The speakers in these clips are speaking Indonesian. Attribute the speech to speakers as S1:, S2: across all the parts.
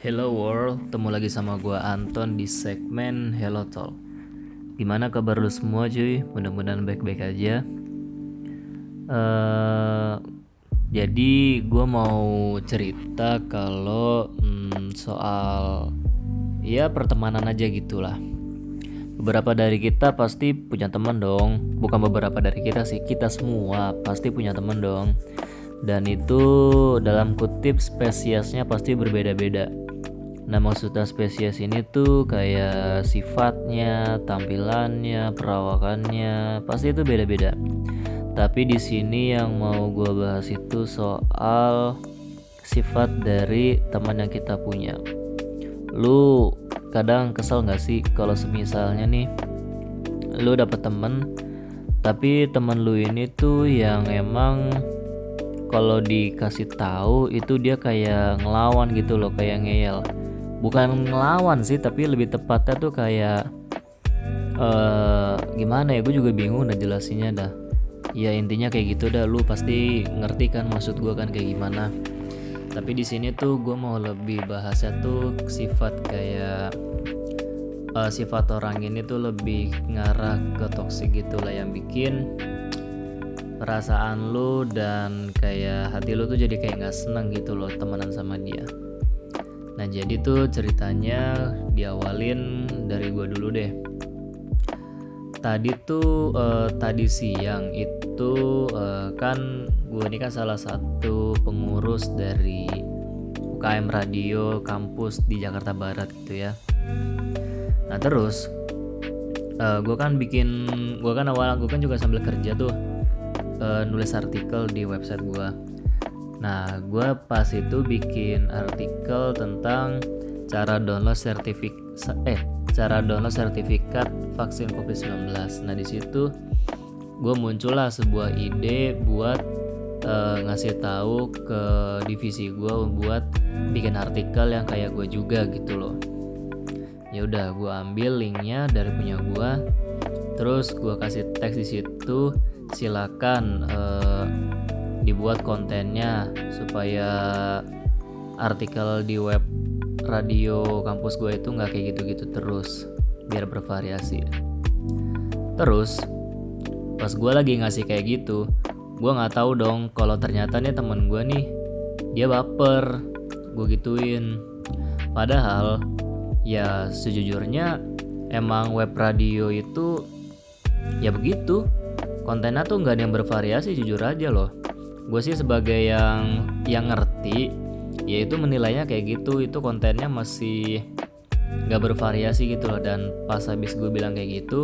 S1: Hello world, ketemu lagi sama gua Anton di segmen Hello Talk. Gimana kabar lu semua cuy? Mudah-mudahan baik-baik aja. Uh, jadi gua mau cerita kalau hmm, soal ya pertemanan aja gitulah. Beberapa dari kita pasti punya teman dong. Bukan beberapa dari kita sih, kita semua pasti punya teman dong. Dan itu dalam kutip spesiesnya pasti berbeda-beda Nah maksudnya spesies ini tuh kayak sifatnya, tampilannya, perawakannya pasti itu beda-beda. Tapi di sini yang mau gue bahas itu soal sifat dari teman yang kita punya. Lu kadang kesel gak sih kalau semisalnya nih lu dapet temen tapi temen lu ini tuh yang emang kalau dikasih tahu itu dia kayak ngelawan gitu loh kayak ngeyel bukan ngelawan sih tapi lebih tepatnya tuh kayak uh, gimana ya gue juga bingung udah jelasinnya dah. Ya intinya kayak gitu dah. Lu pasti ngerti kan maksud gue kan kayak gimana. Tapi di sini tuh gue mau lebih bahasnya tuh sifat kayak uh, sifat orang ini tuh lebih ngarah ke toksik gitu lah yang bikin perasaan lu dan kayak hati lu tuh jadi kayak nggak seneng gitu loh temenan sama dia Nah jadi tuh ceritanya diawalin dari gue dulu deh. Tadi tuh uh, tadi siang itu uh, kan gue ini kan salah satu pengurus dari UKM Radio kampus di Jakarta Barat gitu ya. Nah terus uh, gue kan bikin gue kan awal gue kan juga sambil kerja tuh uh, nulis artikel di website gue Nah, gue pas itu bikin artikel tentang cara download sertifikat eh cara download sertifikat vaksin COVID-19. Nah, di situ gue muncullah sebuah ide buat uh, ngasih tahu ke divisi gue buat bikin artikel yang kayak gue juga gitu loh. Ya udah, gue ambil linknya dari punya gue, terus gue kasih teks di situ. Silakan uh, dibuat kontennya supaya artikel di web radio kampus gue itu nggak kayak gitu-gitu terus biar bervariasi. Terus pas gue lagi ngasih kayak gitu gue nggak tahu dong kalau ternyata nih temen gue nih dia baper. Gue gituin. Padahal ya sejujurnya emang web radio itu ya begitu. Kontennya tuh nggak ada yang bervariasi jujur aja loh gue sih sebagai yang yang ngerti yaitu menilainya kayak gitu. Itu kontennya masih nggak bervariasi gitu loh. Dan pas habis gue bilang kayak gitu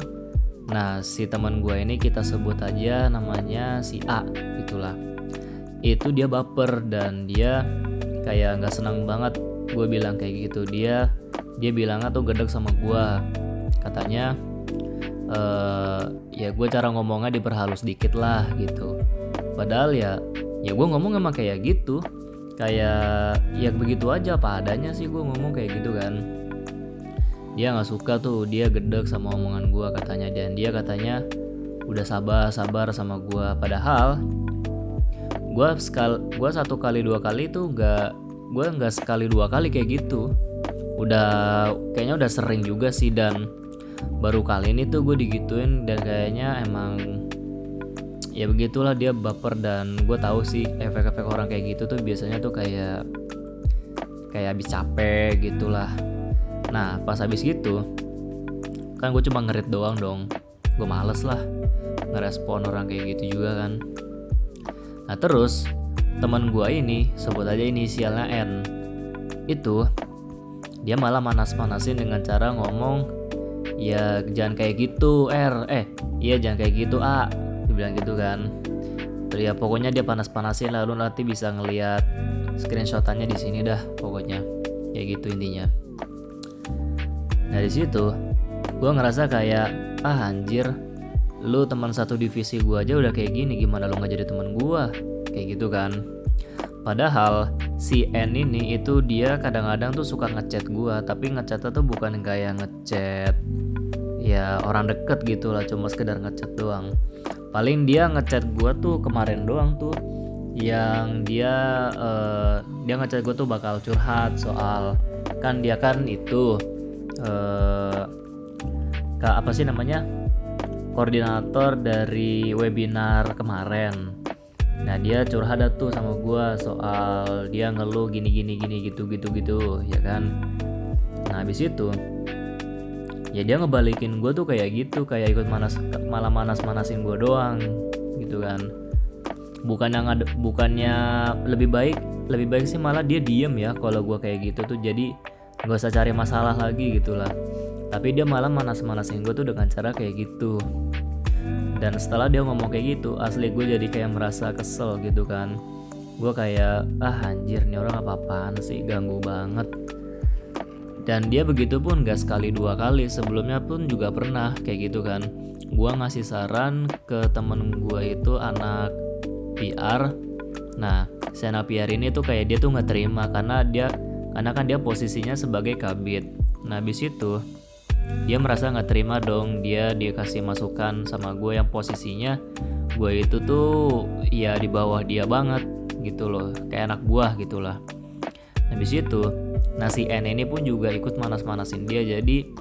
S1: nah si teman gue ini kita sebut aja namanya si A itulah itu dia baper dan dia kayak nggak senang banget gue bilang kayak gitu. Dia dia bilangnya tuh gedek sama gue katanya uh, ya gue cara ngomongnya diperhalus dikit lah gitu padahal ya ya gue ngomong emang kayak gitu. Kayak ya begitu aja apa adanya sih gue ngomong kayak gitu kan. Dia nggak suka tuh dia gedek sama omongan gue katanya. Dan dia katanya udah sabar sabar sama gue padahal gue sekal gue satu kali dua kali tuh nggak gue nggak sekali dua kali kayak gitu. Udah kayaknya udah sering juga sih. Dan baru kali ini tuh gue digituin dan kayaknya emang ya begitulah dia baper dan gue tahu sih efek-efek orang kayak gitu tuh biasanya tuh kayak kayak habis capek gitulah. Nah pas habis gitu kan gue cuma ngerit doang dong. Gue males lah ngerespon orang kayak gitu juga kan. Nah terus teman gue ini sebut aja inisialnya N itu dia malah manas-manasin dengan cara ngomong ya jangan kayak gitu R eh iya jangan kayak gitu A bilang gitu kan. Terus ya pokoknya dia panas-panasin lalu nanti bisa ngelihat screenshotannya di sini dah pokoknya. Kayak gitu intinya. Nah di situ gue ngerasa kayak ah anjir. Lu teman satu divisi gue aja udah kayak gini gimana lu nggak jadi teman gue kayak gitu kan. Padahal si N ini itu dia kadang-kadang tuh suka ngechat gue tapi ngechatnya tuh bukan kayak ngechat ya orang deket gitu lah. Cuma sekedar ngechat doang paling dia ngechat gue tuh kemarin doang tuh yang dia uh, dia ngechat gue tuh bakal curhat soal kan dia kan itu uh, ke apa sih namanya koordinator dari webinar kemarin. Nah dia curhat tuh sama gue soal dia ngeluh gini gini gini gitu gitu gitu ya kan? Nah habis itu ya dia ngebalikin gue tuh kayak gitu kayak ikut manas malah manas manasin gue doang gitu kan. Bukan yang ada bukannya lebih baik lebih baik sih malah dia diem ya kalau gue kayak gitu tuh. Jadi gak usah cari masalah lagi gitulah. Tapi dia malah manas-manasin gue tuh dengan cara kayak gitu. Dan setelah dia ngomong kayak gitu asli gue jadi kayak merasa kesel gitu kan. Gue kayak ah anjir nih orang apa-apaan sih? Ganggu banget dan dia begitu pun gak sekali dua kali. Sebelumnya pun juga pernah kayak gitu kan. Gua ngasih saran ke temen gua itu anak PR nah si anak PR ini tuh kayak dia tuh nggak terima karena dia karena kan dia posisinya sebagai kabit. Nah habis itu dia merasa nggak terima dong. Dia dikasih masukan sama gue yang posisinya gue itu tuh ya di bawah dia banget gitu loh. Kayak anak buah gitulah. Habis itu Nah si N ini pun juga ikut manas-manasin dia. Jadi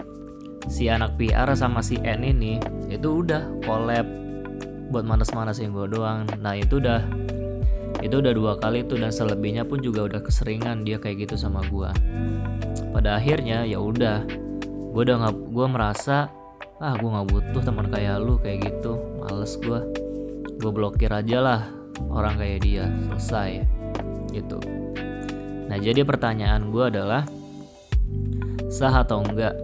S1: si anak PR sama si N ini itu udah collab buat manas-manasin gue doang. Nah itu udah itu udah dua kali tuh dan selebihnya pun juga udah keseringan dia kayak gitu sama gue. Pada akhirnya ya udah gue udah nggak gue merasa ah gue nggak butuh teman kayak lu kayak gitu. Males gue gue blokir aja lah orang kayak dia. Selesai. Gitu Nah jadi pertanyaan gue adalah sah atau enggak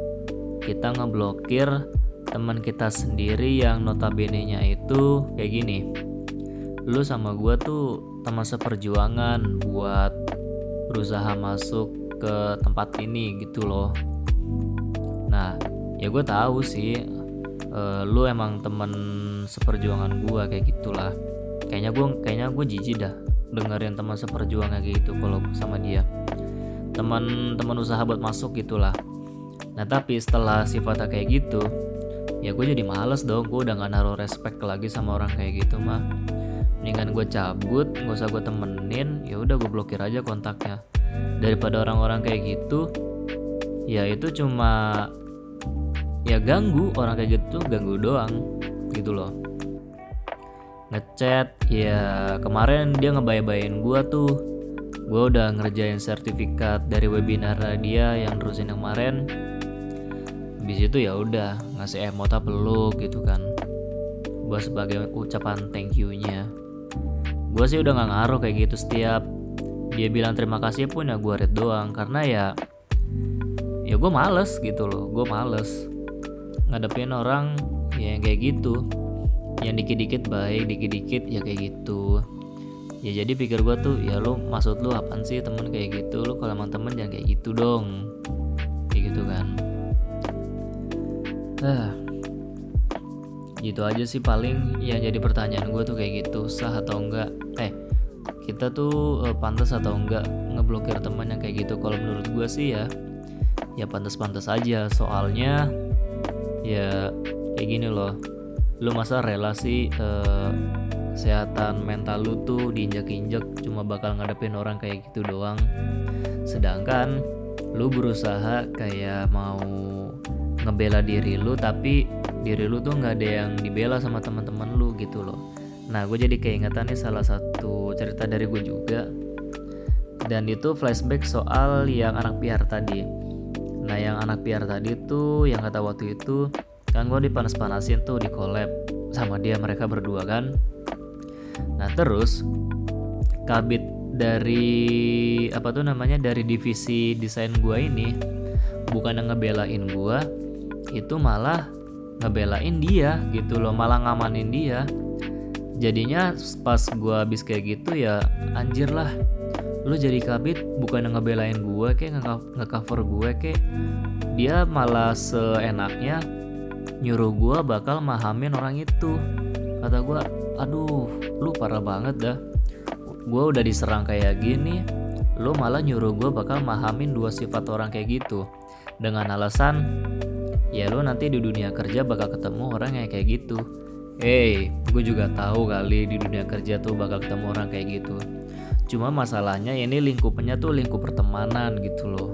S1: kita ngeblokir teman kita sendiri yang notabene-nya itu kayak gini. Lu sama gue tuh teman seperjuangan buat berusaha masuk ke tempat ini gitu loh. Nah, ya gue tahu sih uh, lu emang teman seperjuangan gue kayak gitulah. Kayaknya gue kayaknya gue jijik dah dengerin teman seperjuangan gitu kalau sama dia. Teman-teman usaha buat masuk gitulah. Nah tapi setelah sifatnya kayak gitu ya gue jadi males dong. Gue udah gak naruh respect lagi sama orang kayak gitu mah. Mendingan gue cabut gak usah gue temenin. Ya udah gue blokir aja kontaknya. Daripada orang-orang kayak gitu ya itu cuma ya ganggu orang kayak gitu ganggu doang gitu loh ngechat ya kemarin dia ngebay-bayin gua tuh. Gua udah ngerjain sertifikat dari webinar dia yang terusin yang kemarin. Di situ ya udah ngasih emota peluk gitu kan. Gua sebagai ucapan thank you-nya. Gua sih udah nggak ngaruh kayak gitu setiap. Dia bilang terima kasih pun ya gua read doang karena ya ya gue males gitu loh gue males ngadepin orang ya yang kayak gitu yang dikit-dikit baik dikit-dikit ya kayak gitu. Ya jadi pikir gue tuh ya lu maksud lu apaan sih temen kayak gitu? Lu kalau emang temen jangan kayak gitu dong. Kayak gitu kan. Ah. Gitu aja sih paling yang jadi pertanyaan gue tuh kayak gitu sah atau enggak? Eh kita tuh uh, pantas atau enggak ngeblokir teman yang kayak gitu? Kalau menurut gue sih ya ya pantas-pantas aja. Soalnya ya kayak gini loh lu masa relasi uh, kesehatan mental lu tuh diinjak-injak cuma bakal ngadepin orang kayak gitu doang. Sedangkan lu berusaha kayak mau ngebela diri lu tapi diri lu tuh nggak ada yang dibela sama teman-teman lu gitu loh. Nah gue jadi keingetan nih salah satu cerita dari gue juga. Dan itu flashback soal yang anak piar tadi. Nah yang anak piar tadi tuh yang kata waktu itu kan gue dipanas-panasin tuh di collab sama dia mereka berdua kan? Nah terus kabit dari apa tuh namanya dari divisi desain gue ini bukan ngebelain gue itu malah ngebelain dia gitu loh malah ngamanin dia. Jadinya pas gue habis kayak gitu ya anjir lah. Lu jadi kabit bukan ngebelain gue kayak nge-cover gue kayak dia malah seenaknya nyuruh gue bakal mahamin orang itu. Kata gue aduh lu parah banget dah. Gue udah diserang kayak gini lu malah nyuruh gue bakal mahamin dua sifat orang kayak gitu. Dengan alasan ya lu nanti di dunia kerja bakal ketemu orang yang kayak gitu. Hey gue juga tahu kali di dunia kerja tuh bakal ketemu orang kayak gitu. Cuma masalahnya ini lingkupnya tuh lingkup pertemanan gitu loh.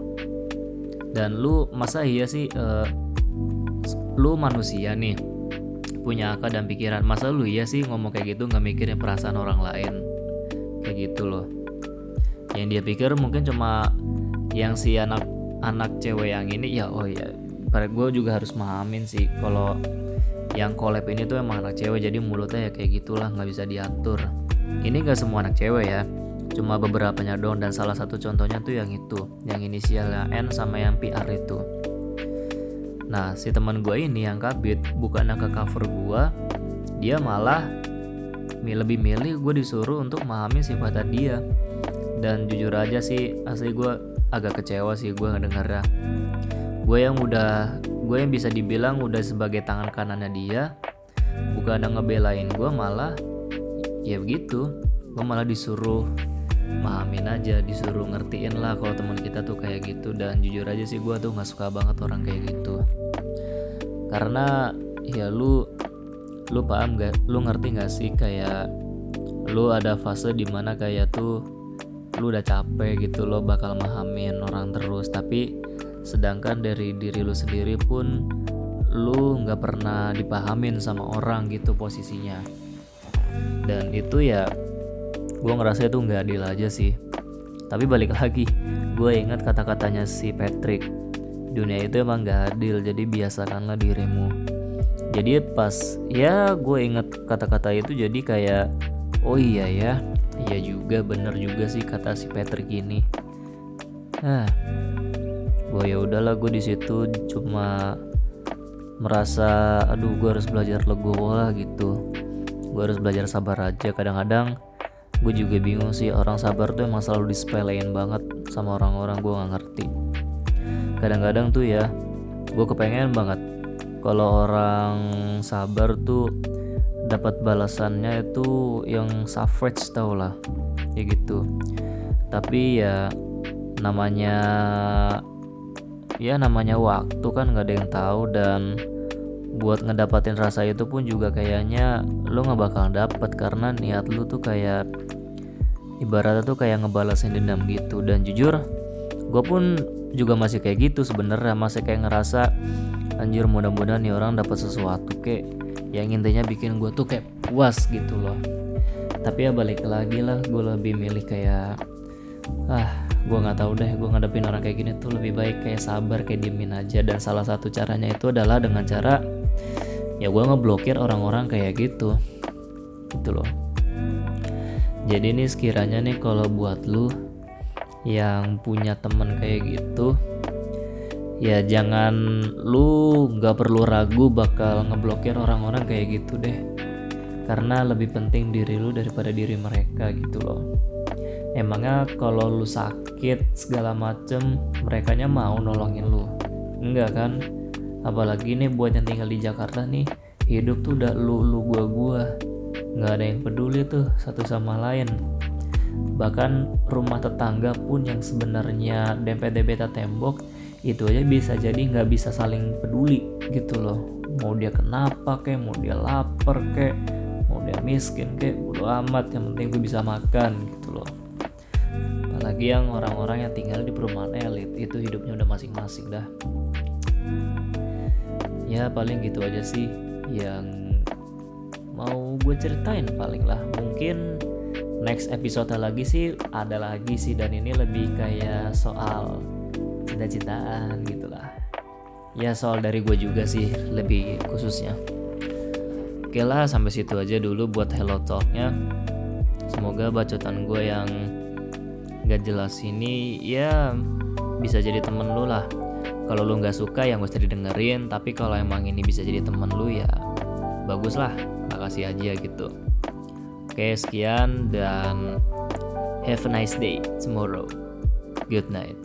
S1: Dan lu masa iya sih uh, lu manusia nih punya akal dan pikiran. Masa lu iya sih ngomong kayak gitu nggak mikirin perasaan orang lain? Kayak gitu loh. Yang dia pikir mungkin cuma yang si anak anak cewek yang ini ya oh ya pada gue juga harus memahamin sih kalau yang collab ini tuh emang anak cewek jadi mulutnya ya kayak gitulah nggak bisa diatur. Ini gak semua anak cewek ya cuma beberapa doang. Dan salah satu contohnya tuh yang itu yang inisialnya N sama yang PR itu nah si teman gue ini yang kabit bukan ke cover gue dia malah lebih milih gue disuruh untuk memahami sifat dia. Dan jujur aja sih asli gue agak kecewa sih gue ngedengarnya gue yang udah gue yang bisa dibilang udah sebagai tangan kanannya dia bukan ada ngebelain gue malah ya begitu. Gue malah disuruh mahamin aja disuruh ngertiin lah kalau teman kita tuh kayak gitu. Dan jujur aja sih gue tuh nggak suka banget orang kayak gitu. Karena ya lu lu paham gak lu ngerti gak sih kayak lu ada fase di mana kayak tuh lu udah capek gitu lo bakal mahamin orang terus. Tapi sedangkan dari diri lu sendiri pun lu nggak pernah dipahamin sama orang gitu posisinya. Dan itu ya gue ngerasa itu nggak adil aja sih tapi balik lagi gue ingat kata-katanya si Patrick dunia itu emang gak adil jadi biasakanlah dirimu jadi pas ya gue inget kata-kata itu jadi kayak oh iya ya Iya juga bener juga sih kata si Patrick ini. Nah, gue ya udahlah gue di situ cuma merasa aduh gue harus belajar legowo lah gitu. Gue harus belajar sabar aja. Kadang-kadang gue juga bingung sih orang sabar tuh emang selalu disepelein banget sama orang-orang gue nggak ngerti. Kadang-kadang tuh ya gue kepengen banget kalau orang sabar tuh dapat balasannya itu yang savage tau lah ya gitu tapi ya namanya ya namanya waktu kan nggak ada yang tahu dan buat ngedapatin rasa itu pun juga kayaknya lo nggak bakal dapet karena niat lu tuh kayak ibaratnya tuh kayak ngebalasin dendam gitu. Dan jujur gue pun juga masih kayak gitu sebenarnya masih kayak ngerasa anjir mudah-mudahan nih orang dapat sesuatu kayak yang intinya bikin gue tuh kayak puas gitu loh. Tapi ya balik lagi lah gue lebih milih kayak ah gue nggak tahu deh gue ngadepin orang kayak gini tuh lebih baik kayak sabar kayak diemin aja. Dan salah satu caranya itu adalah dengan cara ya gue ngeblokir orang-orang kayak gitu. Gitu loh. Jadi nih sekiranya nih kalau buat lu yang punya temen kayak gitu ya jangan lu nggak perlu ragu bakal ngeblokir orang-orang kayak gitu deh. Karena lebih penting diri lu daripada diri mereka gitu loh. Emangnya kalau lu sakit segala macem mereka mau nolongin lu? Enggak kan apalagi nih buat yang tinggal di Jakarta nih hidup tuh udah lu lu gua gua. Nggak ada yang peduli tuh satu sama lain. Bahkan rumah tetangga pun yang sebenarnya dempet-dempet tembok itu aja bisa jadi nggak bisa saling peduli gitu loh. Mau dia kenapa kek mau dia lapar kek mau dia miskin kek bodo amat yang penting gue bisa makan gitu loh. Apalagi yang orang-orang yang tinggal di perumahan elit itu hidupnya udah masing-masing dah ya paling gitu aja sih yang mau gue ceritain paling lah. Mungkin next episode lagi sih ada lagi sih dan ini lebih kayak soal cinta-cintaan gitulah. Ya soal dari gue juga sih lebih khususnya. Oke lah sampai situ aja dulu buat hello talknya. Semoga bacotan gue yang gak jelas ini ya bisa jadi temen lu lah kalau lu nggak suka ya gak usah didengerin tapi kalau emang ini bisa jadi temen lu ya bagus lah makasih aja gitu. Oke sekian dan have a nice day tomorrow. Good night